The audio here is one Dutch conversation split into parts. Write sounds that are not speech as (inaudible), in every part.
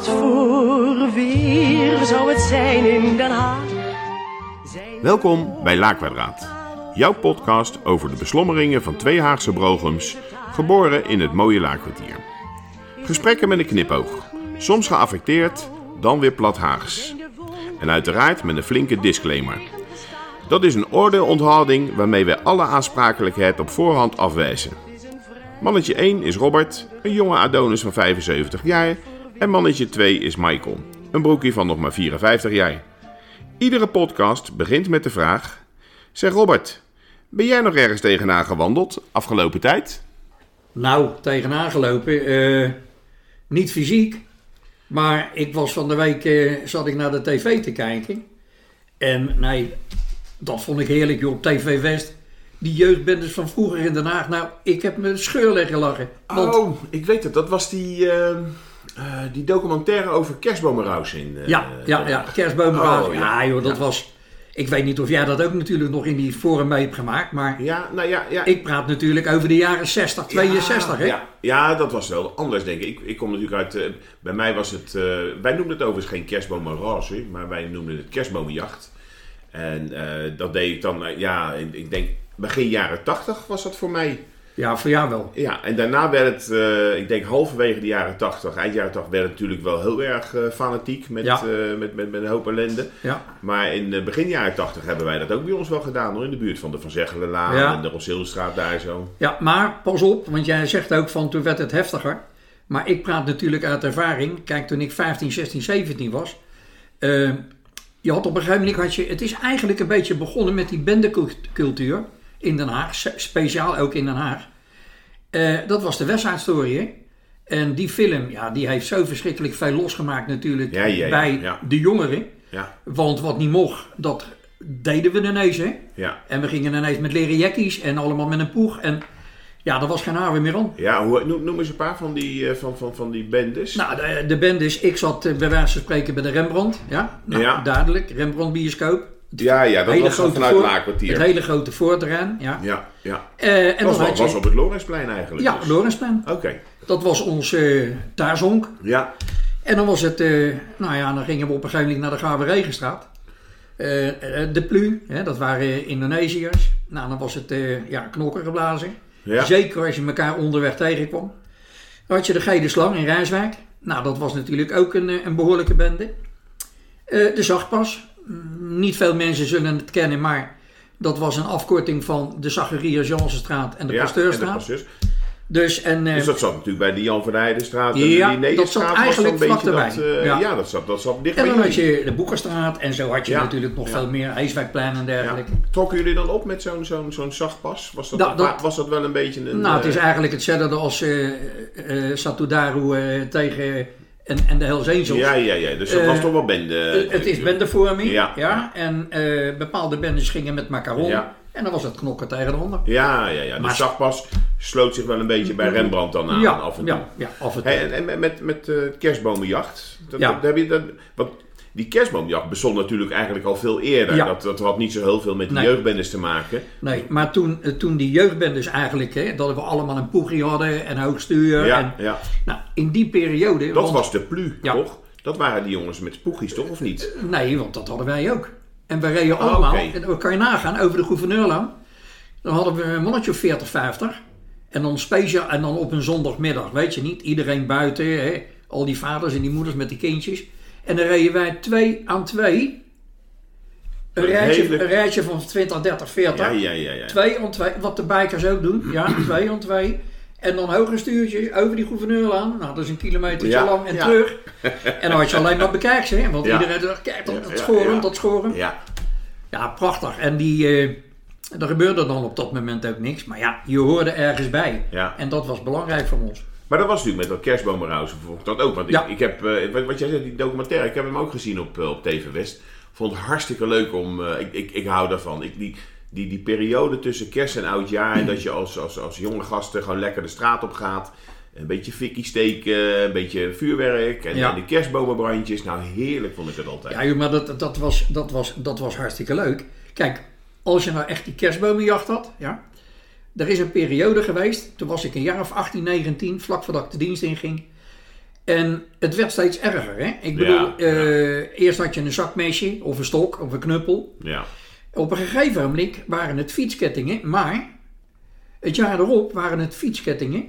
Wat voor weer zou het zijn in Den Haag? Welkom bij Laakwadraat, jouw podcast over de beslommeringen van twee Haagse brogums, geboren in het mooie Laakkwartier. Gesprekken met een knipoog, soms geaffecteerd, dan weer plat Haags. En uiteraard met een flinke disclaimer. Dat is een oordeelonthouding waarmee wij alle aansprakelijkheid op voorhand afwijzen. Mannetje 1 is Robert, een jonge Adonis van 75 jaar. En mannetje 2 is Michael, een broekie van nog maar 54 jaar. Iedere podcast begint met de vraag: Zeg Robert, ben jij nog ergens tegenaan gewandeld afgelopen tijd? Nou, tegenaan gelopen. eh, niet fysiek. Maar ik was van de week, eh, zat ik naar de tv te kijken. En nee, dat vond ik heerlijk joh, op TV West. Die jeugdbendes van vroeger in Den Haag. Nou, ik heb me scheur leggen lachen. Want, Oh, ik weet het. Dat was die, eh, eh, die documentaire over kerstbomenraus in. eh, ja, ja, ja. Oh, ja. ja. joh, dat Ja. was... Ik weet niet of jij dat ook natuurlijk nog in die forum mee hebt gemaakt. Maar Ja, nou ja, ja. ik praat natuurlijk over de jaren 60, 62 hè. Ja, ja, dat was wel anders, denk ik. Ik, ik kom natuurlijk uit. eh, bij mij was het. wij noemden het overigens geen kerstbomenrase, maar wij noemden het kerstbomenjacht. En dat deed ik dan, ja, ik, ik denk begin jaren 80 was dat voor mij. Ja, voor jou wel. Ja, en daarna werd het, eh, ik denk halverwege de jaren 80, eind jaren 80, werd het natuurlijk wel heel erg eh, fanatiek met, Ja. eh, met, met, met een hoop ellende. Ja. Maar in begin jaren 80 hebben wij dat ook bij ons wel gedaan hoor, in de buurt van de Van Zeggelenlaan Ja. en de Rosseelstraat daar zo. Ja, maar pas op, want jij zegt ook van toen werd het heftiger. Maar ik praat natuurlijk uit ervaring. Kijk, toen ik 15, 16, 17 was. je had op een gegeven moment, had je, het is eigenlijk een beetje begonnen met die bendecultuur in Den Haag. Speciaal ook in Den Haag. Eh, dat was de hè. En die film, ja, die heeft zo verschrikkelijk veel losgemaakt natuurlijk Ja, ja, ja, bij de jongeren. Ja, Want wat niet mocht, dat deden we ineens, hè. ja. En we gingen ineens met leren jackies en allemaal met een poeg. En ja, daar was geen haven meer aan. Ja, hoe, noem, noem eens een paar van die, eh, van, van, van die bendes. Nou, de, de band is, ik zat eh, bij wijze van spreken bij de Rembrandt. Ja, nou, Ja. duidelijk. Rembrandt bioscoop. Ja, ja, dat was zo vanuit Laakkwartier. Het hele grote voorterrein, ja. Ja, ja. Eh, en was, dan was, op het Lorensplein eigenlijk. ja, dus. Lorensplein. Oké. Dat was ons eh thuishonk. Ja, En dan was het, eh, nou ja, dan gingen we op een gegeven moment naar de Gave Regenstraat. Eh, eh, de Plu, hè, dat waren Indonesiërs. Nou, dan was het eh, ja, knokken geblazen. Ja. Zeker als je elkaar onderweg tegenkwam. Dan had je de Gele Slang in Rijswijk. Nou, dat was natuurlijk ook een, eh, een behoorlijke bende. Eh, de Zachtpas. Niet veel mensen zullen het kennen, maar dat was een afkorting van de Zacharias Jansenstraat en de ja. en de Pasteurstraat. Pasteurs. Dus, en, eh, Dus dat zat natuurlijk bij die Jan van Heidenstraat. en Ja, dat zat eigenlijk zo'n beetje dat, eh, Ja. ja. dat zat, dat zat dicht en bij dan had je de Boekerstraat en zo had je Ja. natuurlijk nog veel meer Heeswijkplein en dergelijke. Trokken jullie dan op met zo'n zo'n zo'n zachtpas? Was dat, was dat wel een beetje een... Nou, het is eh, eigenlijk hetzelfde als eh Satudaru tegen en, en de Hells Angels. Ja, ja, ja. Dus dat Eh, was toch wel bende. Eh, het is bendevorming. Ja. Ja. En eh, bepaalde bendes gingen met macaron. Ja. En dan was het knokken tegen de ander. Ja, ja, ja. De Maar- zachtpas sloot zich wel een beetje bij Rembrandt dan aan ja, af en toe. ja, ja, af en toe. Hey, en, en met, met eh, kerstbomenjacht. Dat, Ja. dat, heb je dat, want die kerstboomjacht bestond natuurlijk eigenlijk al veel eerder. Ja. Dat, dat had niet zo heel veel met Nee. jeugdbendes te maken. Nee, maar toen, eh, toen die jeugdbendes eigenlijk, hè, dat we allemaal een poegie hadden en hoogstuur. Ja, En, ja. nou, in die periode... Dat want- was de plu, Ja. toch? Dat waren die jongens met spoegies, toch? Of niet? Nee, want dat hadden wij ook. En we reden allemaal, oké. en dan kan je nagaan, over de gouverneurlaan. Dan hadden we een mannetje of 40, 50. En dan speciaal, en dan op een zondagmiddag, weet je niet. Iedereen buiten, hè, al die vaders en die moeders met die kindjes. En dan reden wij twee aan twee. Een Een rijtje, hele- een rijtje van 20, 30, 40. Ja, ja, ja. ja. Twee aan twee, wat de bikers ook doen. Ja, (clears throat) twee aan twee. En dan hoge stuurtjes over die gouverneurlaan. Nou, dat is een kilometer Ja, lang en ja. terug. En dan had je (laughs) alleen maar bekijks, hè. Want iedereen dacht, kijk, dat, dat ja, schoren, ja. dat schoren. Ja, Ja, prachtig. En die, eh, er gebeurde dan op dat moment ook niks. Maar ja, je hoorde ergens bij. ja. En dat was belangrijk voor ons. Maar dat was natuurlijk met dat kerstbomenrauzen vond ik dat ook. Want ik, Ja. ik heb, eh, wat, jij zei, die documentaire, ik heb hem ook gezien op, eh, op TV West. Vond het hartstikke leuk om, eh, ik, ik, ik hou daarvan. Ik, die, die, die periode tussen kerst en oudjaar, en dat je als, als, als jonge gasten gewoon lekker de straat op gaat. Een beetje fikkie steken, een beetje vuurwerk en, Ja. en de kerstbomenbrandjes. Nou, heerlijk vond ik het altijd. Ja, maar dat, dat, was, dat, was, dat was hartstikke leuk. Kijk, als je nou echt die kerstbomenjacht had, ja. Er is een periode geweest, toen was ik een jaar of 18, 19, vlak voordat ik de dienst inging. En het werd steeds erger. Hè? Ik bedoel, Ja, eh, eerst had je een zakmesje of een stok of een knuppel. Ja. Op een gegeven moment waren het fietskettingen, maar het jaar erop waren het fietskettingen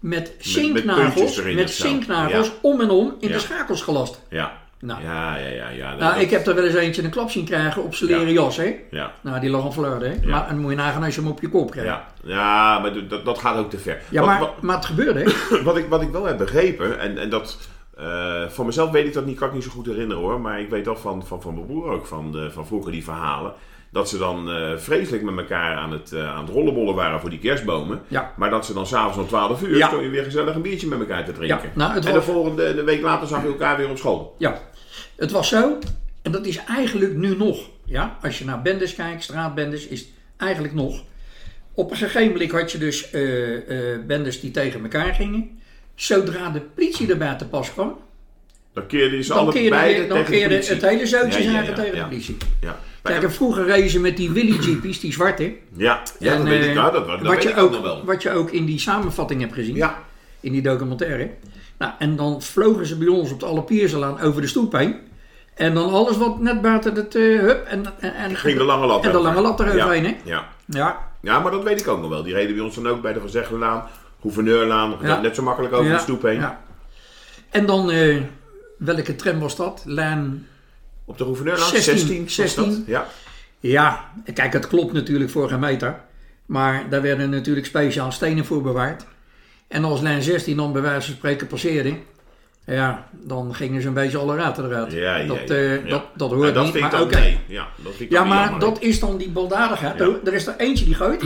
met zinknagels, met zo. zinknagels om en om in de schakels gelast. Ja. Nou. Ja, ja, ja. ja. Nou, ik heb er wel eens eentje een klap zien krijgen op zijn leren Ja. jas, hè? Ja. Nou, die lag flarden, hè? Maar dan moet je nagaan als je hem op je kop krijgt. Ja, ja maar dat, dat gaat ook te ver. Ja, Wat- maar, wat, maar het gebeurde, hè? (coughs) wat, ik, wat ik wel heb begrepen, en, en dat eh van mezelf weet ik dat niet, kan ik niet zo goed herinneren hoor, maar ik weet wel van, van, van mijn broer ook, van, de, van vroeger die verhalen, dat ze dan eh, vreselijk met elkaar aan het, eh, aan het rollenbollen waren voor die kerstbomen. Ja. Maar dat ze dan s'avonds om 12 uur Ja. je weer gezellig een biertje met elkaar te drinken. Ja, nou, het en de volgende de week later zag je elkaar weer op school. Ja, het was zo, en dat is eigenlijk nu nog. Ja, als je naar bendes kijkt, straatbendes, is het eigenlijk nog. Op een gegeven moment had je dus eh, bendes die tegen elkaar gingen. Zodra de politie erbij te pas kwam, Dan keerde ze alle beide dan keerde het hele zootje Ja, ja, zagen ja, tegen de politie. Ja. Kijk, en vroeger reden ze met die Willy Jeepies, die zwarte. ja, ja En, dat weet ik, nou, dat, dat wat, weet je ook nog wel. wat je ook in die samenvatting hebt gezien. Ja, in die documentaire. Nou, en dan vlogen ze bij ons op de Allerpierselaan over de stoep heen. En dan alles wat net buiten het uh, hup en, en, en ging de lange lat En de lange lat eroverheen, ja. hè? Ja. Ja, ja, maar dat weet ik ook nog wel. Die reden bij ons dan ook bij de Van Zeggelaan, Gouverneurlaan, Ja. net zo makkelijk over ja, de stoep heen. ja. En dan, eh, welke tram was dat? Lijn... Op de Gouverneurlaan, 16, 16. was dat? 16. Ja. Ja, kijk, het klopt natuurlijk voor geen meter. Maar daar werden natuurlijk speciaal stenen voor bewaard. En als lijn 16 dan bij wijze van spreken passeerde... Ja, dan gingen ze een beetje alle raten eruit. Ja, ja, dat, ja, eh, ja. dat, dat Ja, hoort dat niet, maar oké. nee. Ja, dat vind ik Ja, maar jammer. dat is dan die baldadigheid. Ja. Er is er eentje die gooit.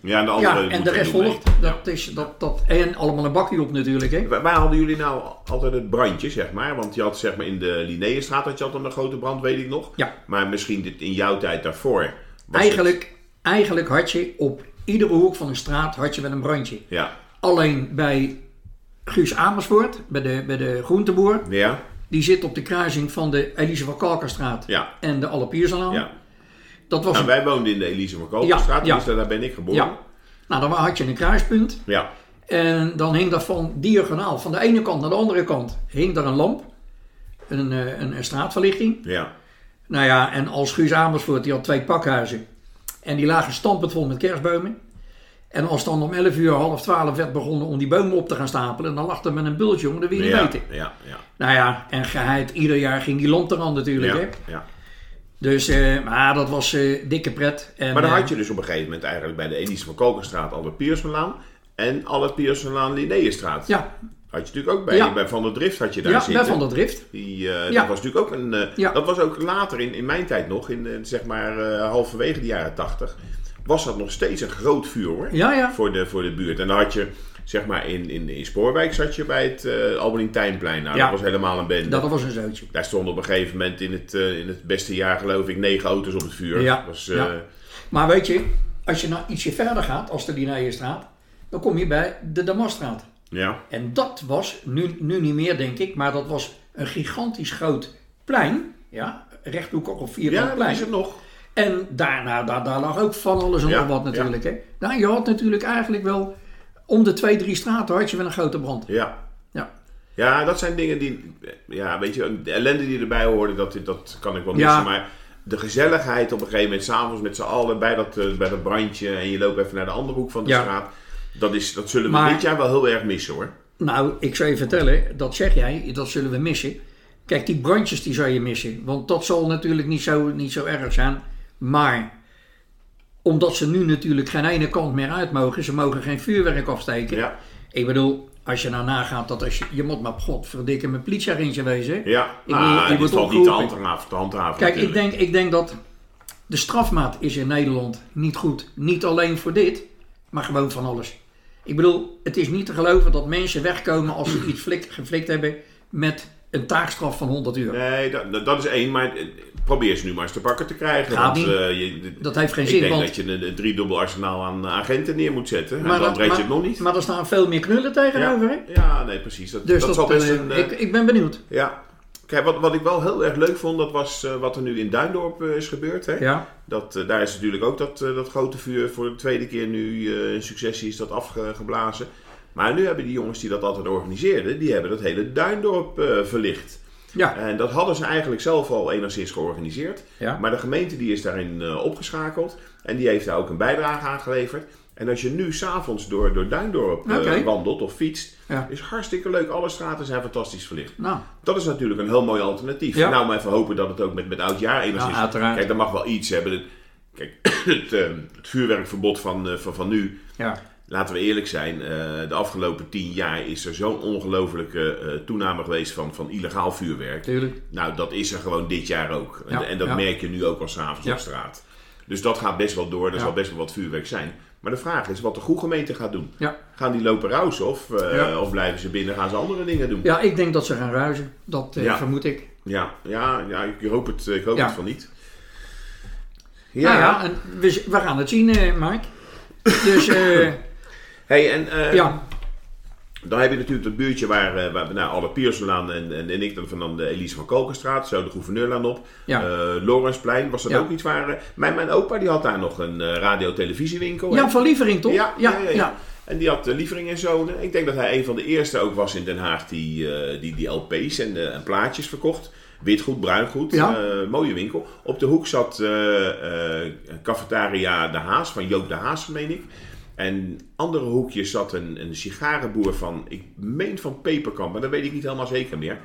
Ja, en de andere Ja, en de rest volgt. Dat is, dat, dat, en allemaal een bakje op natuurlijk. Hè. Waar, waar hadden jullie nou altijd het brandje, zeg maar? Want je had zeg maar in de Linnaeusstraat had je altijd een grote brand, weet ik nog. Ja. Maar misschien dit in jouw tijd daarvoor. Eigenlijk, eigenlijk had je op iedere hoek van een straat had je wel een brandje. ja. Alleen bij Guus Amersfoort, bij de, bij de groenteboer. Ja. Die zit op de kruising van de Elise van Kalkerstraat Ja. en de Allerpiersalaan. Ja. Dat was Nou, een, wij woonden in de Elise van Ja, ja. dus daar ben ik geboren. ja. Nou, dan had je een kruispunt. Ja. En dan hing dat van diagonaal, van de ene kant naar de andere kant, hing daar een lamp. Een, eh, een, een straatverlichting. Ja. Nou ja, en als Guus Amersfoort, die had twee pakhuizen. En die lagen stampend vol met kerstbomen. En als dan om 11 uur, half 12 werd begonnen om die bomen op te gaan stapelen, dan lag er met een bultje, jongen, dat wil je niet Ja. weten. Ja. Ja. Nou ja, en geheid, ieder jaar ging die lamp eraan natuurlijk. Ja. Hè? ja. Dus, eh, maar dat was eh, dikke pret. En, Maar dan eh, had je dus op een gegeven moment eigenlijk bij de Elise van Kokerstraat al de Piersonlaan en al het Piersonlaan Linnaeusstraat. Ja, Had je natuurlijk ook bij, Ja. bij Van der Drift had je daar ja zitten. bij Van der Drift. Die, eh, Ja. Dat was natuurlijk ook een. eh, Ja. Dat was ook later in, in mijn tijd nog, in eh, zeg maar eh, halverwege de jaren tachtig, was dat nog steeds een groot vuur hoor. Ja, ja. Voor, de, voor de buurt. En dan had je, zeg maar, in, in, in Spoorwijk zat je bij het uh, Nou, Ja. dat was helemaal een bende. Dat was een zootje. Daar stonden op een gegeven moment in het, eh, in het beste jaar, geloof ik, negen auto's op het vuur. Ja. Was, eh, Ja. Maar weet je, als je nou ietsje verder gaat, als de Linnaeusstraat, dan kom je bij de Damasstraat. ja. En dat was, nu, nu niet meer denk ik, maar dat was een gigantisch groot plein. Ja, rechthoekig of vierkant Ja, plein. is het nog. En daarna, daar, daar lag ook van alles en nog wat natuurlijk. Hè. Nou, je had natuurlijk eigenlijk wel, om de twee, drie straten had je wel een grote brand. Ja. Ja, Ja, dat zijn dingen die, ja, weet je, de ellende die erbij hoorde, dat, dat kan ik wel Ja. missen. Maar de gezelligheid op een gegeven moment, s'avonds met z'n allen bij dat, eh, bij dat brandje en je loopt even naar de andere hoek van de Ja. straat. Dat, is, dat zullen we Maar- dit jaar wel heel erg missen hoor. nou, ik zou je vertellen, dat zeg jij, dat zullen we missen. Kijk, die brandjes die zou je missen. Want dat zal natuurlijk niet zo, niet zo erg zijn. Maar omdat ze nu natuurlijk geen ene kant meer uit mogen, ze mogen geen vuurwerk afsteken. Ja, Ik bedoel, als je nou nagaat dat als je, je moet maar godverdikke met politieagentje wezen. ja. Ik nou, je die wordt valt niet te handhaven. Te handhaven Kijk, ik denk, ik denk dat de strafmaat is in Nederland niet goed. Niet alleen voor dit, maar gewoon van alles. Ik bedoel, het is niet te geloven dat mensen wegkomen als ze iets flik, geflikt hebben met een taakstraf van 100 uur. Nee, dat, dat- dat is één, maar eh, probeer ze nu maar eens te pakken te krijgen. Gaat want, niet. eh, je, Dat heeft geen ik zin, denk want dat je een, een driedubbel arsenaal aan agenten neer moet zetten. en maar, dan dat- red je het nog niet. maar er staan veel meer knullen tegenover. hè? Ja, nee, precies. Dat, Dus dat, dat, zal best eh, een... eh, ik, ik ben benieuwd. Ja. Kijk, wat, wat ik wel heel erg leuk vond, dat was eh, wat er nu in Duindorp eh, is gebeurd. Hè? Ja, Dat, eh, daar is natuurlijk ook dat, eh, dat grote vuur voor de tweede keer nu eh, in successie is dat afgeblazen. Maar nu hebben die jongens die dat altijd organiseerden, die hebben dat hele Duindorp eh, verlicht. Ja. En dat hadden ze eigenlijk zelf al enigszins georganiseerd. Ja. Maar de gemeente die is daarin eh, opgeschakeld. En die heeft daar ook een bijdrage aan geleverd. En als je nu s'avonds door, door Duindorp Oké. wandelt of fietst, Ja. is hartstikke leuk. Alle straten zijn fantastisch verlicht. Nou, Dat is natuurlijk een heel mooi alternatief. Ja. Nou, maar even hopen dat het ook met, met oud jaar enigszins... Ja, uiteraard. Kijk, dat mag wel iets hebben. Kijk, het, eh, het vuurwerkverbod van, eh, van, van nu... ja. Laten we eerlijk zijn, eh, de afgelopen tien jaar is er zo'n ongelofelijke eh, toename geweest van, van illegaal vuurwerk. Tuurlijk. Nou, dat is er gewoon dit jaar ook. En, Ja, en dat ja. merk je nu ook al s'avonds Ja. op straat. Dus dat gaat best wel door, er Ja. zal best wel wat vuurwerk zijn. Maar de vraag is wat de goede gemeente gaat doen. Ja. Gaan die lopen rausen of, eh, Ja. of blijven ze binnen, gaan ze andere dingen doen? ja, ik denk dat ze gaan ruizen. Dat Ja. vermoed ik. Ja, ja, ja ik hoop het, ik hoop Ja. het van niet. Ja, Nou ja, en we, we gaan het zien, eh Mike. Dus, (laughs) Hey, en eh, ja. dan heb je natuurlijk dat buurtje waar, eh, waar nou, alle Piersonlaan en, en, en ik dan van dan de Elise van Kolkenstraat, zo de Gouverneurlaan op. Ja. Lorensplein, was dat Ja. ook iets waar... eh, mijn, mijn opa die had daar nog een radio-televisiewinkel. hè? ja, van Lievering toch? Ja, ja, ja. En die had uh, Lievering en Zonen. Ik denk dat hij een van de eerste ook was in Den Haag die, die, die LP's en, eh, en plaatjes verkocht. Witgoed, bruingoed, Ja. mooie winkel. Op de hoek zat cafetaria De Haas, van Joop De Haas, meen ik. En andere hoekjes zat een, een sigarenboer van, ik meen van Peperkamp, maar dat weet ik niet helemaal zeker meer.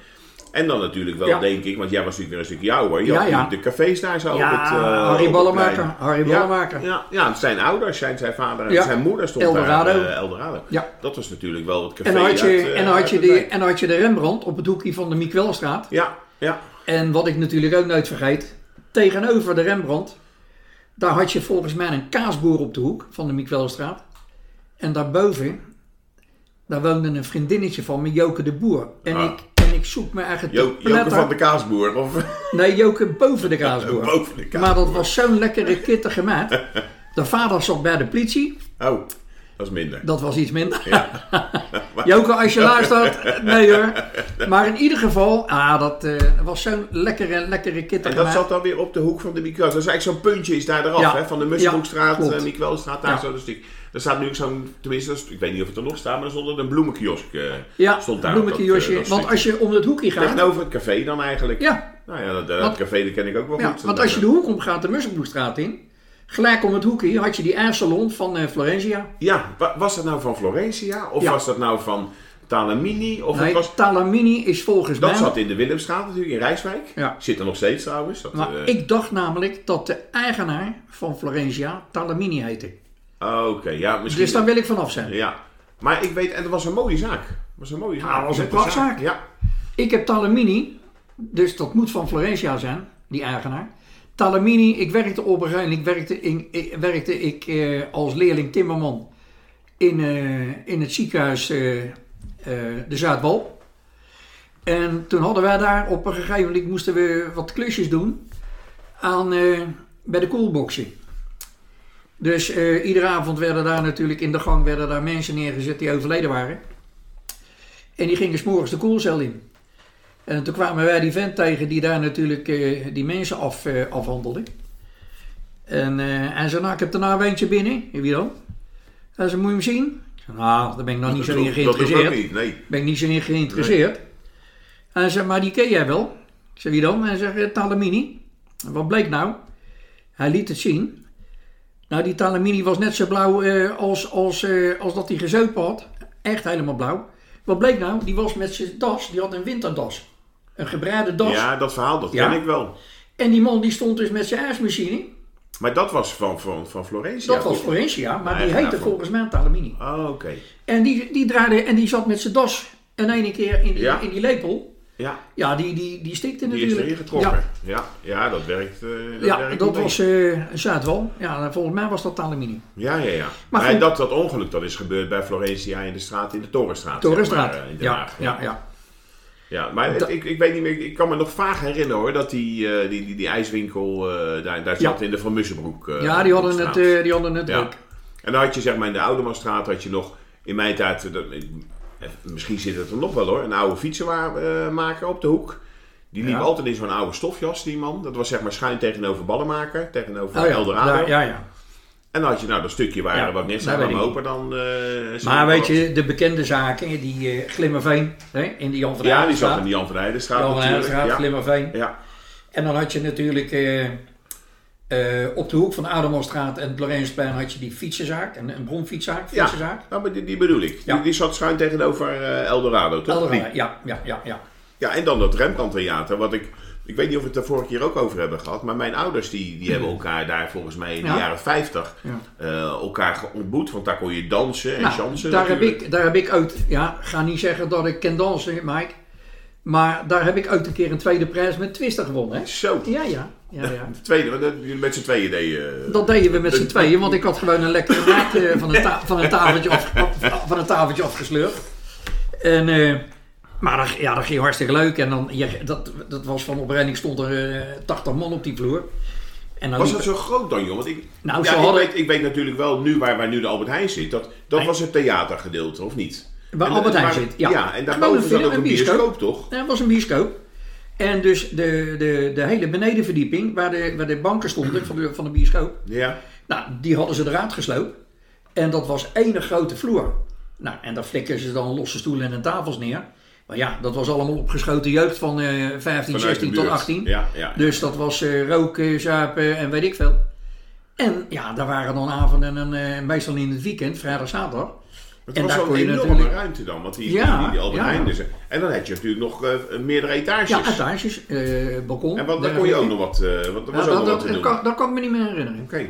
En dan natuurlijk wel, Ja. denk ik, want jij was natuurlijk weer een stukje ouder. Je Ja, ja. de cafés daar zo Ja, op het eh, Harry het plein. Harry Ja, Ballenmaker. Ja, ja, zijn ouders, zijn, zijn vader en zijn moeder stond Eldorado. daar. eh, Eldorado. Ja. Dat was natuurlijk wel het café. En dan had je, uit, eh, en had je, de en had je de Rembrandt op het hoekje van de Mikwelstraat. Ja, ja. En wat ik natuurlijk ook nooit vergeet, tegenover de Rembrandt, daar had je volgens mij een kaasboer op de hoek van de Mikwelstraat. En daarboven, daar woonde een vriendinnetje van me, Joke de Boer. En, Ah. ik, en ik zoek me eigenlijk Jo, Joke van de Kaasboer. Of Nee, Joke boven de kaasboer. (laughs) boven de kaasboer. Maar dat was zo'n lekkere kittige maat. (laughs) De vader zat bij de politie, Oh, dat is minder. dat was iets minder. Ja. (laughs) Joke, als je luistert, nee hoor. Maar in ieder geval, ah, dat eh, was zo'n lekkere, lekkere En kittige dat zat dan weer op de hoek van de Mikwel. Dat is eigenlijk zo'n puntje is daar eraf, Ja. hè? Van de Musselhoekstraat, Ja, klopt. Mikwelstraat, daar zo een stuk. Er staat nu ook zo'n, tenminste, ik weet niet of het er nog staat, maar er stond een bloemenkiosk. eh, Ja, stond daar bloemenkioskje. dat, eh, dat Want als je om het hoekje gaat... Tegenover het café dan eigenlijk. Ja, Nou ja, dat, dat Want- café dat ken ik ook wel ja, goed. want als je de hoek omgaat, de Musselbroekstraat in... Gelijk om het hoekje had je die airsalon van eh, Florentia. Ja, wa- was dat nou van Florentia? Of Ja. was dat nou van Talamini? Of Nee, was, Talamini is volgens dat mij... zat in de Willemstraat natuurlijk, in Rijswijk. Ja. Zit er nog steeds trouwens. Dat, Maar eh, ik dacht namelijk dat de eigenaar van Florentia Talamini heette. Oké, ja, misschien. Dus daar wil ik vanaf zijn. Ja. Maar ik weet, en dat was een mooie zaak. Het was een mooie zaak. Ja, dat was een prachtzaak. Ja. Ik heb Talamini, dus dat moet van Florentia zijn, die eigenaar. Talamini, ik werkte op moment, ik werkte, in, ik, werkte ik, eh, als leerling timmerman in, eh, in het ziekenhuis eh, de Zuidwal. En toen hadden wij daar op een gegeven moment, moesten we wat klusjes doen aan, bij de koelboxen. Dus iedere avond werden daar natuurlijk in de gang werden daar mensen neergezet die overleden waren. En die gingen s'morgens de koelcel in. En toen kwamen wij die vent tegen die daar natuurlijk eh, die mensen af, eh, afhandelde. En eh, hij zei, nou ik heb er nou eentje binnen. Wie dan? Hij zei, moet je hem zien? Ik zei, nou, daar ben ik nog niet zo in Dat geïnteresseerd. niet, nee. Ben ik niet zo in geïnteresseerd. Hij zei, maar die ken jij wel? Ik zei, wie dan? Hij eh, Talamini. En Wat bleek nou? Hij liet het zien. Nou, die Talamini was net zo blauw als, als, als dat hij gezopen had. Echt helemaal blauw. Wat bleek nou? Die was met zijn das, die had een winterdas. Een gebreide das. Ja, dat verhaal, dat Ja. ken ik wel. En die man die stond dus met zijn ijsmachine. Maar dat was van, van, van Florentia. Dat was. Florentia, maar die heette van- volgens mij Talamini. Oh, oké. En die, die draaide en die zat met zijn das en ene keer in die, Ja. in die lepel. Ja, Ja, die, die, die stikte die is natuurlijk. erin getrokken. Ja, Ja, ja, dat werkt. eh, dat ja werkt dat was eh Zuidwal. Ja, volgens mij was dat Talamini. Ja, ja, ja. Maar Maar, goed. dat, dat ongeluk dat is gebeurd bij Florentia in de straat, in de Torenstraat. Torenstraat. Zeg maar, eh, in Den ja, Haag. ja, ja. Ja, maar Dat- ik, ik weet niet meer, ik kan me nog vaag herinneren hoor, dat die, eh, die, die, die ijswinkel eh, daar, daar Ja. zat in de Van Mussenbroek. eh, ja, die hadden het, die hadden het Ja. ook. En dan had je zeg maar in de Oudemanstraat had je nog, in mijn tijd, dat- misschien zit het er nog wel hoor, een oude fietsenmaker op de hoek. Die liep Ja. altijd in zo'n oude stofjas, die man. Dat was zeg maar schuin tegenover Ballenmaker, tegenover Oh ja, Eldorado. ja, ja, ja. En dan had je nou dat stukje waar Ja, wat dat aan hem open dan... eh, Maar weet je, de bekende zaken, die eh Glimmerveen, hè, in de Jan van Ja, die zat in de Jan van Eydenstraat Jan van Ja. Glimmerveen. ja. En dan had je natuurlijk eh, op de hoek van Ademelstraat en Lorensplein had je die fietsenzaak, een, een bronfietszaak, Ja, fietsenzaak. nou, maar die, die bedoel ik. Ja. Die, die zat schuin tegenover Eldorado, toch? Eldorado, ja, ja, ja, ja. Ja, en dan dat Rembrandt Theater, wat ik... Ik weet niet of we het er vorige keer ook over hebben gehad, maar mijn ouders die, die hebben elkaar daar volgens mij in de Ja. jaren 50 Ja. eh, elkaar ontmoet. Want daar kon je dansen en Nou, chansen daar, heb ik, daar heb ik ooit, ja, ga niet zeggen dat ik ken dansen, Mike. Maar daar heb ik ooit een keer een tweede prijs met Twister gewonnen. Hè? Zo, Ja, ja, ja, ja. (laughs) de tweede, met z'n tweeën deden. eh, Dat deden we met z'n tweeën, want ik had gewoon een lekkere (laughs) maat eh, van, een van, een tafeltje af, van een tafeltje afgesleurd. En, maar dat, ja, dat ging hartstikke leuk. En dan, je, dat, dat was van opbrenging stond er eh 80 man op die vloer. En Was dat zo groot dan, joh? Want ik, Nou, ja, ik, weet, ik weet natuurlijk wel nu waar, waar nu de Albert Heijn zit. Dat, dat Nee. was het theatergedeelte, of niet? Waar En- Albert Heijn maar- zit, ja. en Gewoon daarboven een zat ook een een bioscoop. bioscoop, toch? Ja, het was een bioscoop. En dus de, de, de hele benedenverdieping, waar de, waar de banken stonden van de, van de bioscoop, Ja. nou, die hadden ze eruit gesloopt. En dat was één grote vloer. Nou, en daar flikken ze dan losse stoelen en tafels neer. Maar ja, dat was allemaal opgeschoten jeugd van eh 15, Vanuit de 16 tot buurt. 18. Ja, ja. Dus dat was eh, roken, zuipen en weet ik veel. En ja, daar waren dan avonden en eh, meestal in het weekend, vrijdag, zaterdag. Het en was kon je enorme natuurlijk- ruimte dan, want die, Ja, die, die Albert ja. Heijn dus. En dan had je natuurlijk nog eh, meerdere etages. Ja, etages, eh, balkon. En wat, daar kon je ook nog wat, eh, wat, was Ja, ook dat, nog wat dat, te doen. kan, dat kan ik me niet meer herinneren. Oké.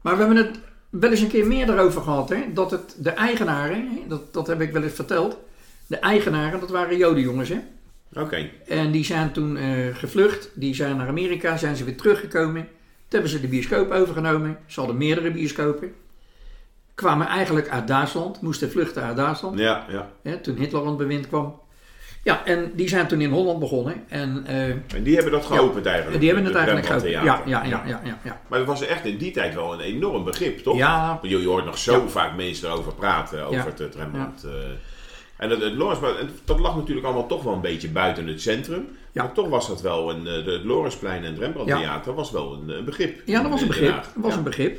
Maar we hebben het wel eens een keer meer erover gehad. Hè? Dat het de eigenaren, dat, dat heb ik wel eens verteld. De eigenaren, dat waren jodenjongens. Hè? Oké. En die zijn toen eh, gevlucht. Die zijn naar Amerika, zijn ze weer teruggekomen. Toen hebben ze de bioscoop overgenomen. Ze hadden meerdere bioscopen. Kwamen eigenlijk uit Duitsland, moesten vluchten uit Duitsland. Ja, ja. Hè, toen Hitler aan het bewind kwam. Ja, en die zijn toen in Holland begonnen. En eh, En die hebben dat geopend eigenlijk. die hebben het eigenlijk geopend. Ja, ja, ja, ja, ja, ja. Maar dat was echt in die tijd wel een enorm begrip, toch? Ja. Je, je hoort nog zo Ja. vaak mensen erover praten, over Ja. het, het Rembrandt. eh. En het, het dat lag natuurlijk allemaal toch wel een beetje buiten het centrum. Ja. Maar toch was dat wel een, eh, de- het Lawrenceplein en het Rembrandt Ja. Theater was wel een, een begrip. Ja, dat was een begrip. Dat was Ja. een begrip.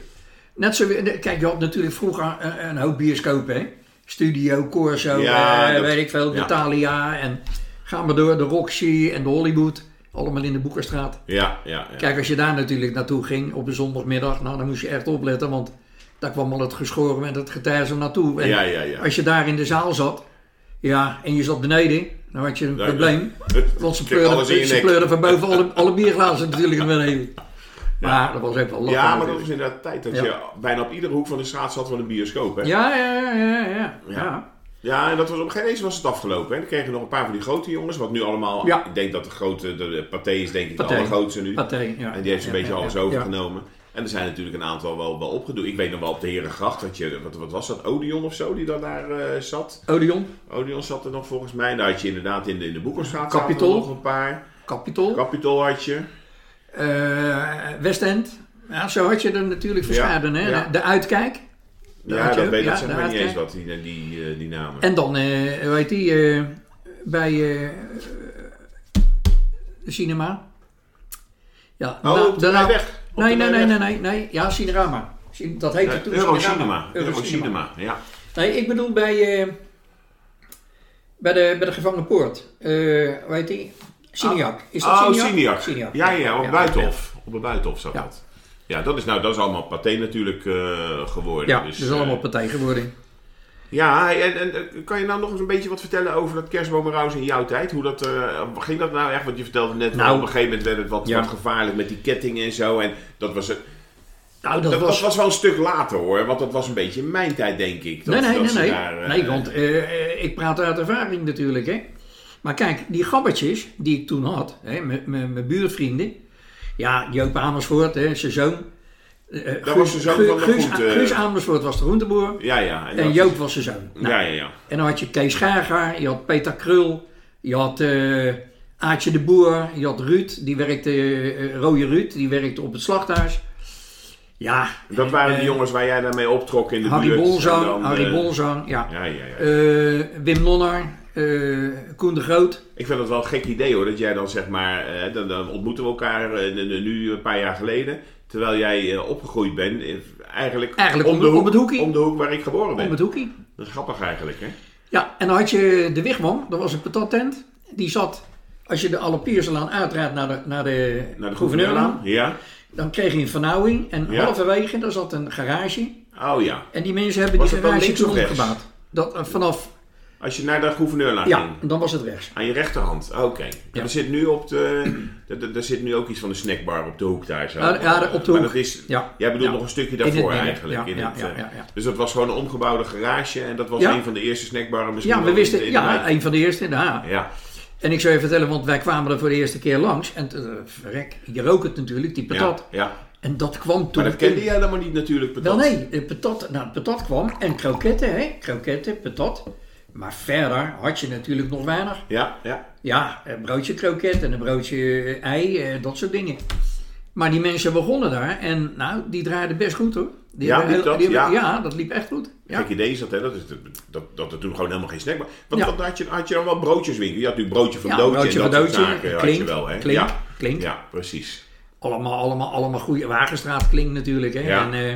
Net zo, kijk, je had natuurlijk vroeger een, een hoop bioscopen, hè? Studio, Corso, Ja, eh, dat- weet ik veel, de. Thalia en gaan we door, de Roxy en de Hollywood. Allemaal in de Boekerstraat. Ja, ja, ja. Kijk, als je daar natuurlijk naartoe ging op de zondagmiddag, nou dan moest je echt opletten, want daar kwam al het geschoren en het getijzer naartoe. En Ja, ja, ja. als je daar in de zaal zat, ja, en je zat beneden, dan had je een Ja, probleem. Want ze pleurden, ze pleurden van boven (laughs) alle, alle bierglazen natuurlijk naar beneden. Maar dat was ook wel lachen Ja, maar dat natuurlijk. was inderdaad tijd dat Ja. je bijna op iedere hoek van de straat zat van een bioscoop. Hè? Ja, ja, ja, ja, ja. ja. Ja, en dat was op een gegeven moment was het afgelopen. Hè? Dan kregen we nog een paar van die grote jongens, wat nu allemaal... Ja. Ik denk dat de grote, de, de Pathé is denk ik Pathé. de allergrootste nu. Pathé, ja. En die heeft Ja, beetje ja, alles ja. overgenomen. En er zijn natuurlijk een aantal wel, wel opgedoen. Ik weet nog wel op de Herengracht, dat je, wat, wat was dat, Odeon of zo, die dan daar eh, zat. Odeon, Odeon zat er nog volgens mij. Daar had je inderdaad in de, in de nog een paar. Capitol, Capitol had je. eh, Westend. Ja, zo had je er natuurlijk verscheiden. hè? ja. De, Uitkijk. Ja, je dat weet ja, dat zeg maar niet eens wat, die, die, eh, die namen. En dan, hoe heet die, eh, bij de cinema. Ja, Oh, daarna- weg. Nee, nee, nee, nee, nee, nee. Ja, Cinerama. Cin- Dat heette toen Eurocinema. Eurocinema. Eurocinema, ja. Nee, ik bedoel bij, eh, bij, de, bij de gevangenpoort. Eh hoe heet die? Siniak. Is dat oh, Siniak? Siniak. Siniak. Ja, ja, op ja, Buitenhof. Op het Buitenhof zat Ja. dat. Ja, dat is, nou, dat is allemaal paté natuurlijk eh, geworden. Ja, dus, dat is allemaal partij geworden. Ja, en, en, eh, kan je nou nog eens een beetje wat vertellen over dat kerstbomenraus in jouw tijd? Hoe dat, eh, ging dat nou echt? Want je vertelde net, Nou, op een gegeven moment werd het wat, ja. wat gevaarlijk met die kettingen en zo. En dat was, het- Nou, dat, dat, was, wel een stuk later hoor, want dat was een beetje in mijn tijd denk ik. Dat, nee, nee, dat nee, nee. daar, eh, nee, want ik praat uit ervaring natuurlijk, hè. Maar kijk, die gabbertjes die ik toen had, hè, met mijn buurtvrienden. Ja, Joop Amersfoort, hè, zijn zoon. Eh, Dat was de zoon van de Guus, groente- Guus Amersfoort was de groenteboer. Ja, ja. En Joop was zijn zoon. Nou, Ja, ja, ja. En dan had je Kees Schaargaar, je had Peter Krul, je had eh Aatje de Boer, je had Ruud, die werkte, eh, Rode Ruud, die werkte op het slachthuis. Ja, Dat waren eh, de jongens waar jij daarmee optrok in de Harry buurt. Bolzang, dan, Harry eh, Bolzang, ja. Ja, ja, ja. Eh, Wim Lonnar, eh, Koen de Groot. Ik vind het wel een gek idee hoor, dat jij dan zeg maar, eh, dan, dan ontmoeten we elkaar eh, nu een paar jaar geleden. Terwijl jij eh, opgegroeid bent, eh, eigenlijk, Eigenlijk om de de- hoek, om het hoekie. om de hoek waar ik geboren ben. Om het hoekie. Dat is grappig eigenlijk, hè? Ja, en dan had je de Wigwam, dat was een patattent. Die zat, als je de Allerpierslaan uitraadt naar de, naar de, Naar de gouverneurlaan. Ja. dan kreeg je een vernauwing. En Ja. halverwege, daar zat een garage. Oh ja. En die mensen hebben Was die garage toen omgebouwd. Dat, eh, vanaf, Als je naar de gouverneurlaan ja, ging. dan was het rechts. Aan je rechterhand, oké. En Ja. Er zit nu op de, (clears throat) er- zit nu ook iets van de snackbar op de hoek daar zo. Ja, ja, op de Maar hoek. dat is, Ja. jij bedoelt Ja. nog een stukje In het daarvoor eigenlijk. ja, in ja, het, ja, eh, ja, ja. Dus dat was gewoon een omgebouwde garage en dat was Ja. een van de eerste snackbarren misschien Ja, we in wisten, in ja, een van de eerste in de Haag. Ja, En ik zou je vertellen, want wij kwamen er voor de eerste keer langs. En uh, verrek, je rook het natuurlijk, die patat. ja, ja. En dat kwam toen... Maar dat kende jij helemaal niet natuurlijk, patat. Wel nee, patat, nou, patat kwam en kroketten, hè, kroketten, patat. Maar verder had je natuurlijk nog weinig. Ja, ja. Ja, een broodje kroket en een broodje ei, eh, dat soort dingen. Maar die mensen begonnen daar en nou, die draaiden best goed hoor. Die Ja, dat? die hebben- Ja. dat liep echt goed. Ja. Gek idee is dat, hè? Dat, is, dat, dat er toen gewoon helemaal geen snackbar... Want Ja. wat had, je, had je dan wel broodjeswinkel? Je had nu broodje van Ja, doodje broodje en dat soort doodje, had klink, je wel, hè? klink, ja. klink. Ja, precies. Allemaal, allemaal, allemaal goede Wagenstraat klinkt natuurlijk. Hè? Ja. En, eh,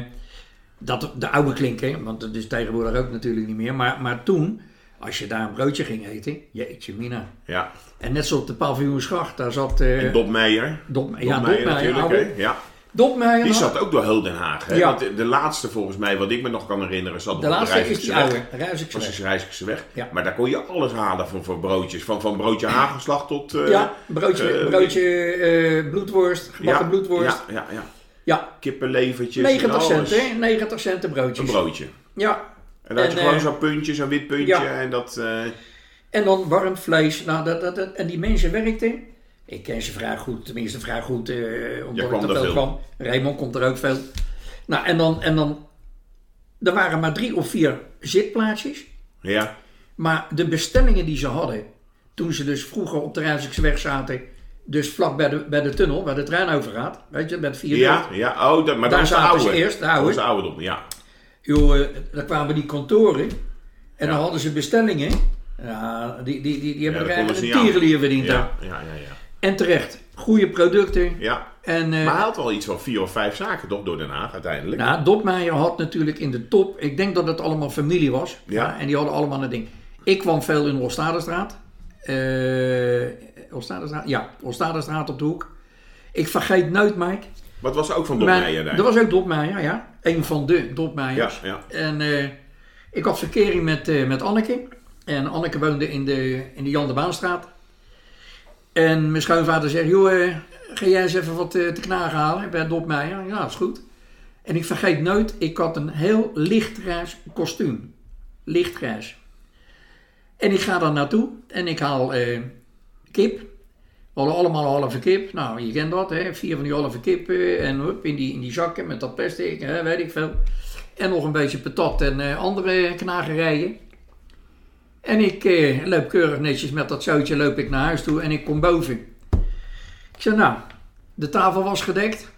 dat, de oude klink, hè? want dat is tegenwoordig ook natuurlijk niet meer. Maar, maar toen, als je daar een broodje ging eten, jeetje mina. Ja. En net zoals op de paviljoensgracht, daar zat... eh En Dop Meijer. Ja, Meijer natuurlijk, hè? Ja. Dopmeijer. Die zat ook door heel Den Haag. Hè? Ja. De, de laatste volgens mij, wat ik me nog kan herinneren, zat de op laatste de is die Rijswijkse oude, weg. De Rijswijkse weg. Ja. Maar daar kon je alles halen voor, voor broodjes. Van, van broodje (clears throat) hagelslag tot... eh, Ja, broodje, eh, broodje bloedworst, gebakken ja, bloedworst. Ja, ja, ja. Ja, Kippenlevertjes 90 en cent, hè? 90 cent een broodje. Een broodje. Ja. En dan had je En, gewoon eh, zo'n puntje, zo'n wit puntje. ja. En dat... eh, En dan warm vlees. Nou, dat, dat, dat- en die mensen werkten. Ik ken ze vrij goed, tenminste vrij goed, eh, omdat ik er veel veel. kwam. Raymond komt er ook veel. Nou, en dan, en dan, er waren maar drie of vier zitplaatsjes. ja. Maar de bestellingen die ze hadden, toen ze dus vroeger op de Rijswijkseweg zaten, dus vlak bij de, bij de tunnel, waar de trein over gaat, weet je, met vier Ja, ja. Oh, dat, maar Daar dat was de zaten ze eerst, de Dat was de oude dom, ja. Joh, eh, daar kwamen die kantoren en dan hadden ze bestellingen. Ja, die, die, die, die hebben er een tierenlier verdiend. Ja, ja, ja. En terecht, goede producten. ja. En eh Maar hij had wel iets van vier of vijf zaken toch door Den Haag uiteindelijk. nou, Dopmeijer had natuurlijk in de top, ik denk dat het allemaal familie was. Ja. en die hadden allemaal een ding. Ik kwam veel in de Olstadestraat. Eh? Ja, Olstadestraat op de hoek. Ik vergeet nooit, Mike. Wat was er ook van Dom Maar Meijer daar? Er was ook Dopmeijer, ja. Een van de Dopmeijers. Ja, ja. En eh, ik had verkering met, eh, met Anneke. En Anneke woonde in de, in de Jan de Baanstraat. En mijn schoonvader zegt, joh, eh, ga jij eens even wat te knagen halen bij Dopmeijer? Ja, dat is goed. En ik vergeet nooit, ik had een heel lichtgrijs kostuum. Lichtgrijs. En ik ga daar naartoe en ik haal kip. Hadden allemaal een halve kip. Nou, je kent dat, hè? Vier van die halve kippen. En hup, in die, in die zakken met dat plastic, hè? weet ik veel. En nog een beetje patat en eh, andere knagerijen. En ik eh, loop keurig netjes met dat zoutje loop ik naar huis toe en ik kom boven. Ik zeg, nou, de tafel was gedekt.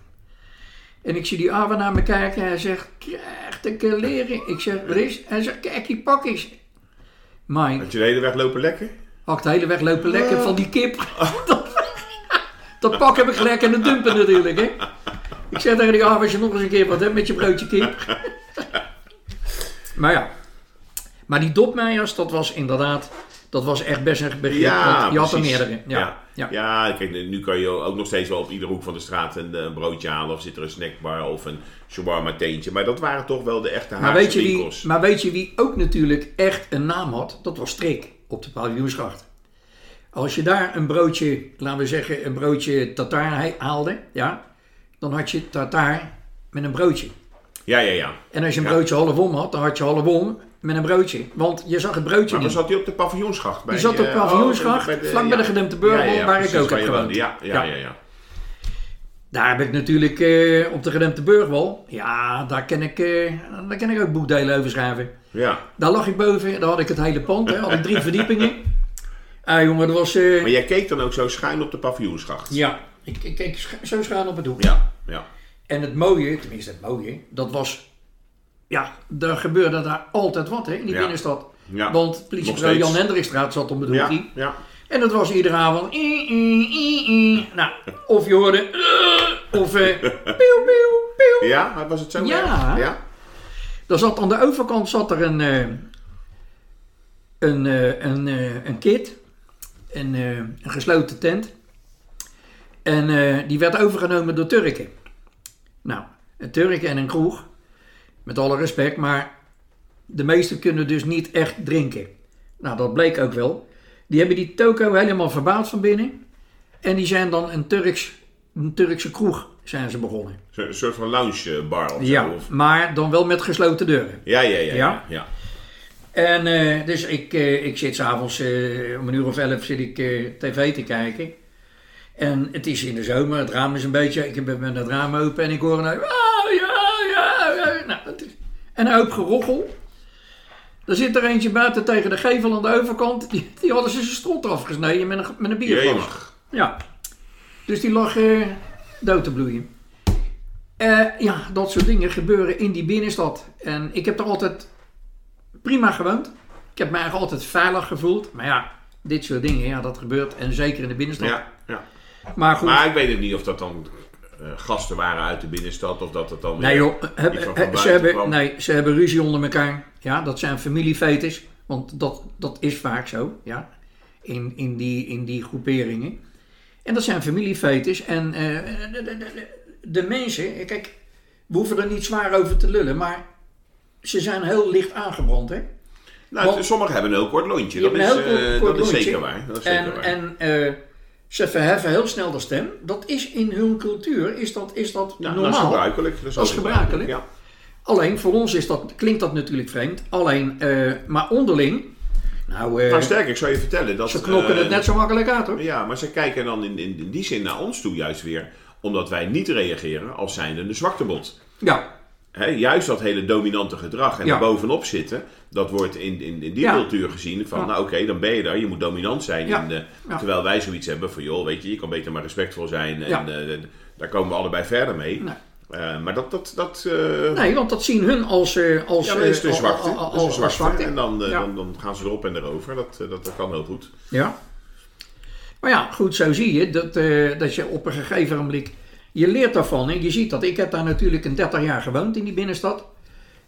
En ik zie die Awa naar me kijken. Hij zegt, krijg de keer leren. Ik zeg, wat is? Hij zegt, kijk die pakjes. Mike, Had je de hele weg lopen lekker? had de hele weg lopen lekker van die kip. (laughs) dat pak heb ik gelijk in de dumpen natuurlijk, hè. Ik zeg tegen die Awa, als je nog eens een keer wat hebt met je broodje kip. (laughs) maar ja. Maar die dopmeijers, dat was inderdaad... Dat was echt best een begrip. want je had er meerdere. Ja, ja. ja. Ja, kijk, nu kan je ook nog steeds wel op iedere hoek van de straat een, eh, een broodje halen. Of zit er een snackbar of een shawarma teentje. Maar dat waren toch wel de echte Maar Haagse weet, je wie, maar weet je wie ook natuurlijk echt een naam had? Dat was Strik op de paviljoensgracht. Als je daar een broodje, laten we zeggen, een broodje tartaar haalde, ja, dan had je tartaar met een broodje. Ja, ja, ja. En als je een Ja. broodje half om had, dan had je half om met een broodje. Want je zag het broodje Maar niet. zat hij op de paviljoensgracht? Bij, Die zat op eh, paviljoensgracht, oh, vlak bij de gedempte Burgwal, waar ik ook heb je gewoond. Ja, ja, Ja. Daar heb ik natuurlijk eh, op de gedempte Burgwal, ja, daar ken ik, eh, daar ken ik ook boekdelen over schrijven. ja. Daar lag ik boven, daar had ik het hele pand, hè, had ik drie verdiepingen. (laughs) Ah jongen, dat was... eh, Maar jij keek dan ook zo schuin op de paviljoensgracht? Ja, ik, ik keek sch- zo schuin op het hoek. Ja, ja. En het mooie, tenminste het mooie, dat was... Ja, er gebeurde daar altijd wat hè, in die Ja. binnenstad. Ja. Want politiebureau. Jan Hendrikstraat zat om het Ja, hoekje. ja. En dat was iedere avond... "Ii, ii, ii, ii." Nou, of je hoorde... "Eh", Of (laughs) pieuw, pieuw, pieuw. Ja, was het zo? Ja. ja? Er zat aan de overkant zat er een, eh, een, een, eh, een kit, een, eh, een gesloten tent. En eh, die werd overgenomen door Turken. Nou, een Turk en een kroeg, met alle respect, maar de meesten kunnen dus niet echt drinken. Nou, dat bleek ook wel. Die hebben die toko helemaal verbouwd van binnen. En die zijn dan een, Turks, een Turkse kroeg zijn ze begonnen. Een soort van loungebar of zo. Ja, maar dan wel met gesloten deuren. ja, ja, ja. Ja? ja, ja. En eh, dus ik, eh, ik zit s'avonds uh, om een uur of elf zit ik tv te kijken. En het is in de zomer, het raam is een beetje, ik heb met het raam open en ik hoor een ah, ja, ja, ja. Nou, het is, en een hoop gerochel. Er zit er eentje buiten tegen de gevel aan de overkant. Die, die hadden ze zijn strot eraf gesneden met een, met een bierglas. Ja. Dus die lag dood te bloeien. Ja, dat soort dingen gebeuren in die binnenstad. En ik heb er altijd prima gewoond. Ik heb me eigenlijk altijd veilig gevoeld. Maar ja, dit soort dingen, ja, dat gebeurt. En zeker in de binnenstad. Ja, ja. Maar goed. Maar ik weet het niet of dat dan eh, gasten waren uit de binnenstad of dat het dan nee joh, heb- iets van he- ze, hebben, kwam. nee, ze hebben ruzie onder elkaar. Ja, dat zijn familiefetes. Want dat, dat is vaak zo, ja. In, in, die, in die groeperingen. En dat zijn familiefetes. En eh, de, de, de, de mensen, kijk, we hoeven er niet zwaar over te lullen, maar ze zijn heel licht aangebrand, hè. Nou, Want- sommigen hebben een heel kort lontje. Je Dat is, eh, kort- kort dat is zeker waar. Dat is zeker En, waar. en eh, ze verheffen heel snel de stem. Dat is in hun cultuur, is dat, is dat ja, normaal. Dat is gebruikelijk. Dat is, Dat is altijd gebruikelijk. Ja. Alleen voor ons is dat, klinkt dat natuurlijk vreemd. Alleen, eh, maar onderling, nou, eh, Nou, sterker, ik zou je vertellen dat... ze knokken het eh, net zo makkelijk uit hoor. Ja, maar ze kijken dan in, in, in die zin naar ons toe juist weer. Omdat wij niet reageren als zijnde de zwaktebod. Ja, Juist dat hele dominante gedrag en Ja. er bovenop zitten, dat wordt in, in, in die Ja. cultuur gezien van, Ja. nou oké, dan ben je daar, je moet dominant zijn. Ja. Terwijl wij zoiets hebben van, joh, weet je, je kan beter maar respectvol zijn en eh, daar komen we allebei verder mee. Nee. Eh, maar dat, dat, dat, eh, nee, want dat zien hun als, eh, als, ja, dat is eh, zwakte. al- al- Dat is de als zwakte. En dan, eh, dan, dan gaan ze erop en erover. Dat, eh, dat, dat kan heel goed. Ja. Maar ja, goed, zo zie je dat, eh, dat je op een gegeven moment... Je leert daarvan. Hè. Je ziet dat. Ik heb daar natuurlijk een 30 jaar gewoond in die binnenstad.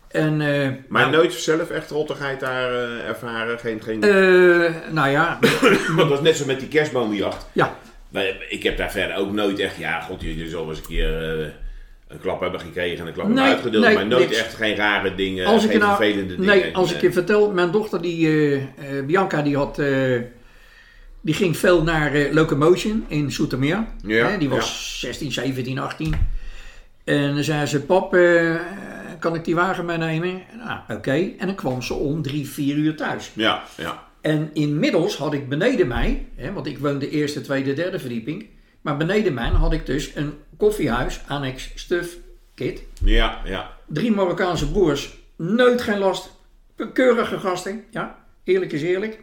En, eh, Maar nou, nooit zelf echt rottigheid daar eh, ervaren? Geen, geen... eh, nou ja, (coughs) Want dat is net zo met die kerstboomjacht. ja, Maar ik heb daar verder ook nooit echt... Ja, god, jullie zullen eens een keer een klap hebben gekregen en een klap Nee, hebben uitgedeeld. nee, maar nooit niks. echt geen rare dingen, als geen je nou, vervelende dingen. nee, als En, ik eh, je vertel, mijn dochter die, Bianca, die had, die ging veel naar eh, Locomotion in Soetermeer. Ja, Hè, die was 16, 17, 18. En dan zei ze, pap, eh, kan ik die wagen meenemen? Nou, oké. En dan kwam ze om drie, vier uur thuis. Ja, ja. En inmiddels had ik beneden mij, hè, want ik woonde eerste, tweede, derde verdieping. Maar beneden mij had ik dus een koffiehuis, annex stuf, kit. Ja, ja. Drie Marokkaanse broers, nooit geen last. Keurige gasten, ja, eerlijk is eerlijk.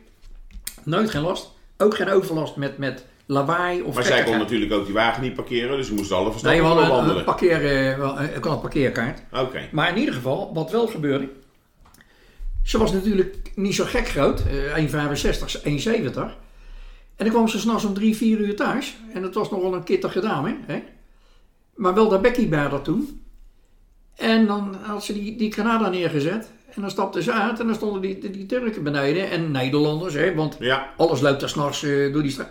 Nooit geen last. Ook geen overlast met, met lawaai of Maar zij kon natuurlijk ook die wagen niet parkeren, dus ze moesten alle Nee, verstandig we hadden een, parkeer, eh, wel, eh, ik had een parkeerkaart. Oké. Maar in ieder geval, wat wel gebeurde. Ze was natuurlijk niet zo gek groot, eh, 1,65, 1,70. En dan kwam ze s'nachts om 3, 4 uur thuis. En dat was nogal een kittige dame. Hè? Maar wel daar Becky bij dat toen. En dan had ze die, die Granada neergezet. En dan stapte ze uit en dan stonden die, die, die Turken beneden. En Nederlanders, hè, want Ja, alles loopt daar s'nachts eh door die straat.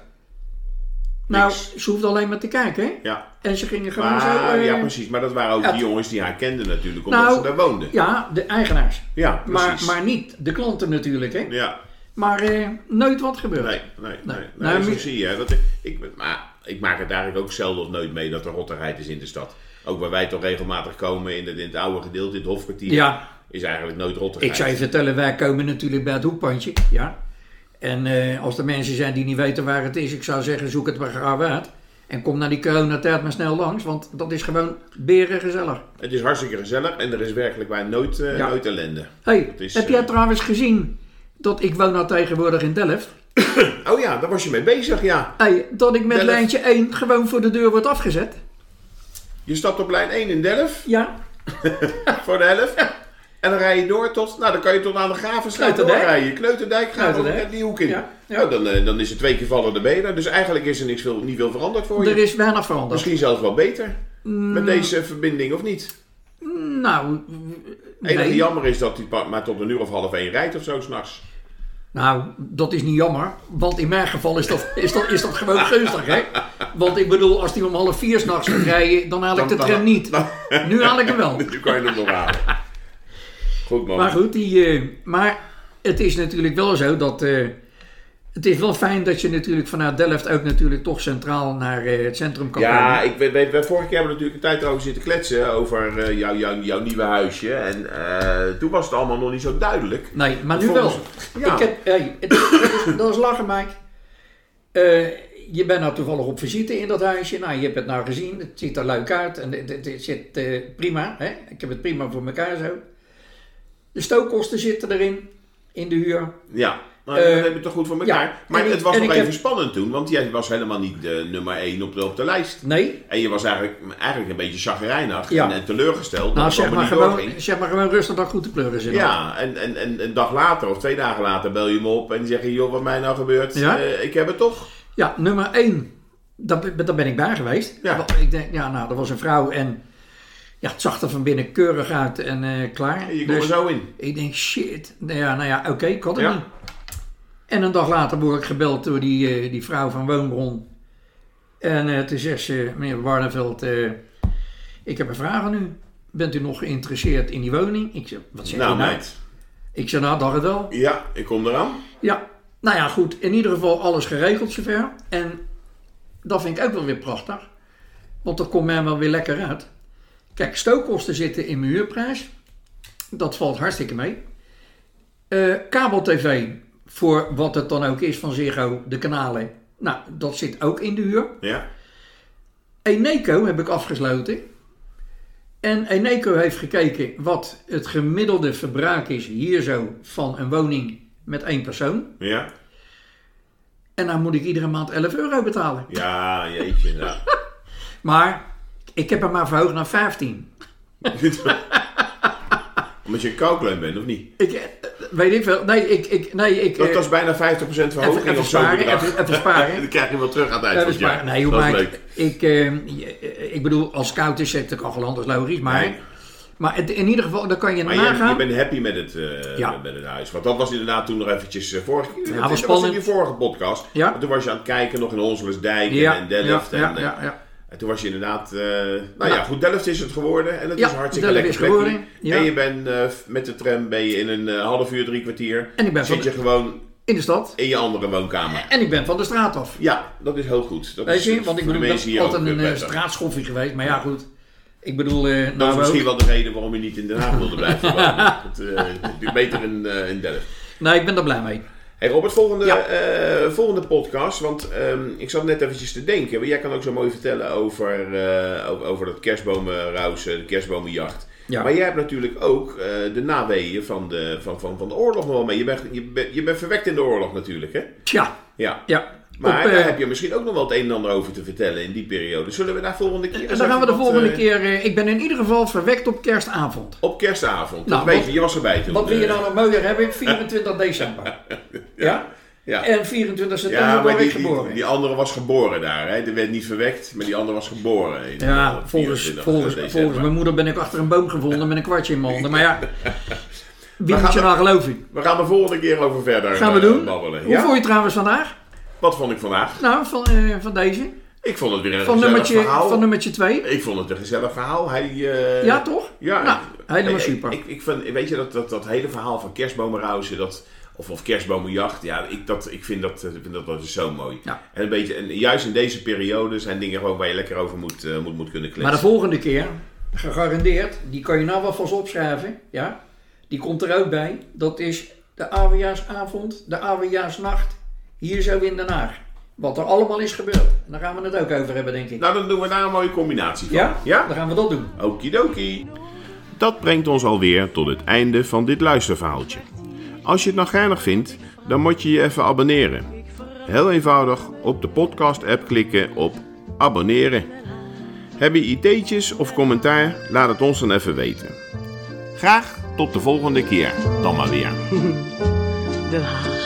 Nou, ze hoefde alleen maar te kijken. Hè? ja. En ze gingen gewoon Maar, zo... eh, ja, precies. Maar dat waren ook ja, die jongens die haar kenden natuurlijk, omdat Nou, ze daar woonden. Ja, de eigenaars. Ja, Maar, precies. maar niet de klanten natuurlijk. Hè? Ja, Maar eh, nooit wat gebeurd. nee, nee, nee. Nee. nee, Nou, zo mu- zie je. hè, Dat, ik, maar ik maak het eigenlijk ook zelden of nooit mee dat er rottigheid is in de stad. Ook waar wij toch regelmatig komen in het, in het oude gedeelte, in het hofkwartier, Ja, is eigenlijk nooit rottigheid. ik zou je vertellen, wij komen natuurlijk bij het hoekpandje. Ja. En eh, als er mensen zijn die niet weten waar het is, ik zou zeggen, zoek het maar graag uit. En kom naar die coronatijd maar snel langs, want dat is gewoon beren gezellig. Het is hartstikke gezellig en er is werkelijk waar nooit, eh, Ja. nooit ellende. hey, is, heb eh, jij trouwens gezien dat ik woon nou tegenwoordig in Delft? (coughs) Oh ja, daar was je mee bezig, ja. Hey, dat ik met Delft. lijntje 1 gewoon voor de deur word afgezet? Je stapt op lijn 1 in Delft Ja, (laughs) voor de helft. (laughs) En dan rij je door tot, nou dan kan je tot aan de Gravenstraat doorrijden. Kneuterdijk gaat ook die hoek in. Ja, ja. Nou, dan, eh, dan is het twee keer vallen de benen. Dus eigenlijk is er niks veel, niet veel veranderd voor je. Er is weinig veranderd. Misschien zelfs wel beter. Mm. Met deze verbinding, of niet? Nou, Het enige nee. jammer is dat hij maar tot een uur of half één rijdt of zo s'nachts. Nou, dat is niet jammer. Want in mijn geval is dat, is dat, is dat gewoon gunstig, hè? Want ik bedoel, als die om half vier s'nachts gaat rijden, dan haal ik de tram niet. dan- Nu haal ik hem wel. (laughs) Nu kan je hem nog halen. Goed man. Maar goed, die, eh, maar het is natuurlijk wel zo dat... eh, het is wel fijn dat je natuurlijk vanuit Delft ook natuurlijk toch centraal naar eh, het centrum kan Ja, komen. ik weet, weet, vorige keer hebben we natuurlijk een tijd over zitten kletsen over jouw, nieuwe huisje. En toen was het allemaal nog niet zo duidelijk. Nee, maar nu Volgens- wel. Ja. Ik heb, hey, het, dat, is, lachen, Mike. Eh, je bent nou toevallig op visite in dat huisje. Nou, je hebt het nou gezien. Het ziet er leuk uit. En het, het- het zit prima. Hè? Ik heb het prima voor elkaar zo. De stookkosten zitten erin. In de huur. Ja, nou, Eh, dat hebben we toch goed voor elkaar. ja, maar ik- het was nog even heb- spannend toen, want jij was helemaal niet de nummer 1 op de, op de lijst. Nee. En je was eigenlijk, eigenlijk een beetje chagrijnig Ja. en, en teleurgesteld. dat Nou, zeg maar, gewoon, doorging. zeg maar gewoon rustig dat goed te pleuren zit. Ja, en, en, en een dag later of twee dagen later bel je me op en die zeggen, joh, wat mij nou gebeurt, Ja? eh, ik heb het toch. Ja, nummer 1. Daar, ben- daar ben ik bij geweest. Ja. Ik denk, ja, nou, er was een vrouw en ja, het zag er van binnen keurig uit en eh, klaar. Je komt Dus- er zo in. Ik denk, shit. Nou ja, nou ja oké, ik had het Ja. niet. En een dag later word ik gebeld door die, eh, die vrouw van Woonbron. En eh toen zegt ze, meneer Warneveld, ik heb een vraag aan u. Bent u nog geïnteresseerd in die woning? Ik zeg, wat zeg Nou, je nou? meid. Ik zeg, nou, dacht het wel. Ja, ik kom eraan. Ja, nou ja, goed. In ieder geval alles geregeld zover. En dat vind ik ook wel weer prachtig. Want dat komt mij wel weer lekker uit. Kijk, stookkosten zitten in mijn huurprijs. Dat valt hartstikke mee. Eh kabel-tv, voor wat het dan ook is van Ziggo, de kanalen. Nou, dat zit ook in de huur. Ja. Eneco heb ik afgesloten. En Eneco heeft gekeken wat het gemiddelde verbruik is hier zo van een woning met één persoon. Ja. En dan moet ik iedere maand 11 euro betalen. Ja, jeetje. Ja. (laughs) Maar ik heb hem maar verhoogd naar 15. (laughs) Omdat je een koukleun bent, of niet? Ik eh, weet ik veel. Nee, ik. ik nee, ik Dat, eh, dat is bijna 50% verhoging even, even of zo. sparen. Even, even sparen. (laughs) Dan krijg je wel terug aan het eind van het jaar. Nee, hoe dat leuk. ik. Ik, eh, je- ik bedoel, als scout is het ook al anders logisch. Maar, Nee. maar het, in ieder geval, dan kan je Maar nagaan. je, je bent happy met het, eh, Ja. met het huis. Want dat was inderdaad toen nog eventjes eh, vorige. Ja, dat was was in die vorige podcast. Ja. Want toen was je aan het kijken nog in Honselersdijk ja, en Delft. en, ja, eh, ja, ja. En toen was je inderdaad... eh, nou ja, Ja. goed, Delft is het geworden. En het Ja, is hartstikke Delft lekker geworden, ja. En je bent eh, met de tram ben je in een eh, half uur, drie kwartier. En ik ben zit je de- gewoon In de stad. in je andere woonkamer. En ik ben van de straat af. Ja, dat is heel goed. Dat Weet is je, want ik bedoel, ik ben altijd een straatschoffie geweest. Maar ja, goed. Ik bedoel, Dat nou is misschien ook. wel de reden waarom je niet in Den Haag wilde blijven wonen. (laughs) Het, is beter in, in Delft. Nee, ik ben er blij mee. Hey Robert, volgende, Ja. eh, volgende podcast. Want ehm, ik zat net eventjes te denken. want Jij kan ook zo mooi vertellen over, eh, over, over dat kerstbomenrausen, de kerstbomenjacht. Ja. Maar jij hebt natuurlijk ook eh, de naweeën van de, van, van, van de oorlog nog wel mee. Je bent, je, bent, je bent verwekt in de oorlog natuurlijk, hè? Tja, Ja. ja. Maar Op, eh, daar heb je misschien ook nog wel het een en ander over te vertellen in die periode. Zullen we daar volgende keer dan gaan we de volgende eh, keer. eh, ik ben in ieder geval verwekt op kerstavond. Op kerstavond. Nou, weet je, je was erbij toen. Wat wil je nou nog mooier hebben? (laughs) 24 december. Ja? Ja. En 24 september Ja, die, ik geboren. die, die andere was geboren daar. Hè? Die werd niet verwekt, maar die andere was geboren. in, ja, volgens, 24 volgens, volgens mijn moeder ben ik achter een boom gevonden met een kwartje in mijn handen. Maar ja, (laughs) wie moet je nou geloven? We gaan de volgende keer over verder Gaan we doen. babbelen. Hoe Ja? vond je trouwens vandaag? Wat vond ik vandaag? Nou, van, eh, van deze. Ik vond het weer een Van gezellig nummertje, verhaal. van nummertje 2. Ik vond het een gezellig verhaal. Hij, eh, Ja, toch? Ja, Nou, helemaal ik- super. Ik, ik vind, weet je, dat, dat, dat hele verhaal van kerstbomenrausen, dat, of, of kerstbomenjacht, ja, ik, dat, ik vind dat, eh, ik vind dat, dat is zo mooi. Ja. En, een beetje, en juist in deze periode zijn dingen gewoon waar je lekker over moet, moet, moet kunnen Maar de kletsen. volgende keer, gegarandeerd, die kan je nou wel vast opschrijven. Ja? Die komt er ook bij. Dat is de Oudejaarsavond, de Oudejaarsnacht, hier zo in Den Haag. Wat er allemaal is gebeurd. En daar gaan we het ook over hebben, denk ik. Nou, dan doen we daar een mooie combinatie van. Ja? Ja? Dan gaan we dat doen. Okidoki. Dat brengt ons alweer tot het einde van dit luisterverhaaltje. Als je het nog geinig vindt, dan moet je je even abonneren. Heel eenvoudig op de podcast-app klikken op abonneren. Heb je ideetjes of commentaar? Laat het ons dan even weten. Graag tot de volgende keer dan maar weer. (laughs)